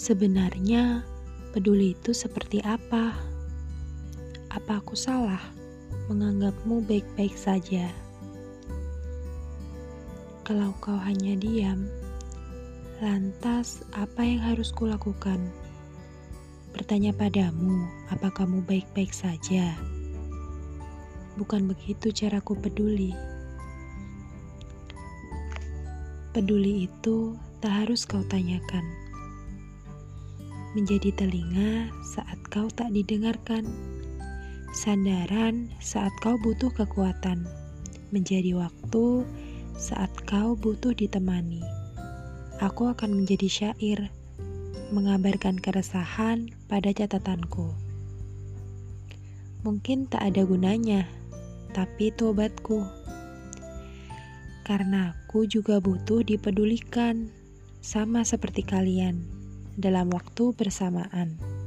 Sebenarnya, peduli itu seperti apa? Apa aku salah menganggapmu baik-baik saja? Kalau kau hanya diam, lantas apa yang harus kulakukan? Bertanya padamu, apa kamu baik-baik saja? Bukan begitu caraku peduli. Peduli itu tak harus kau tanyakan menjadi telinga saat kau tak didengarkan, sandaran saat kau butuh kekuatan, menjadi waktu saat kau butuh ditemani. Aku akan menjadi syair, mengabarkan keresahan pada catatanku. Mungkin tak ada gunanya, tapi itu obatku. Karena aku juga butuh dipedulikan, sama seperti kalian dalam waktu bersamaan.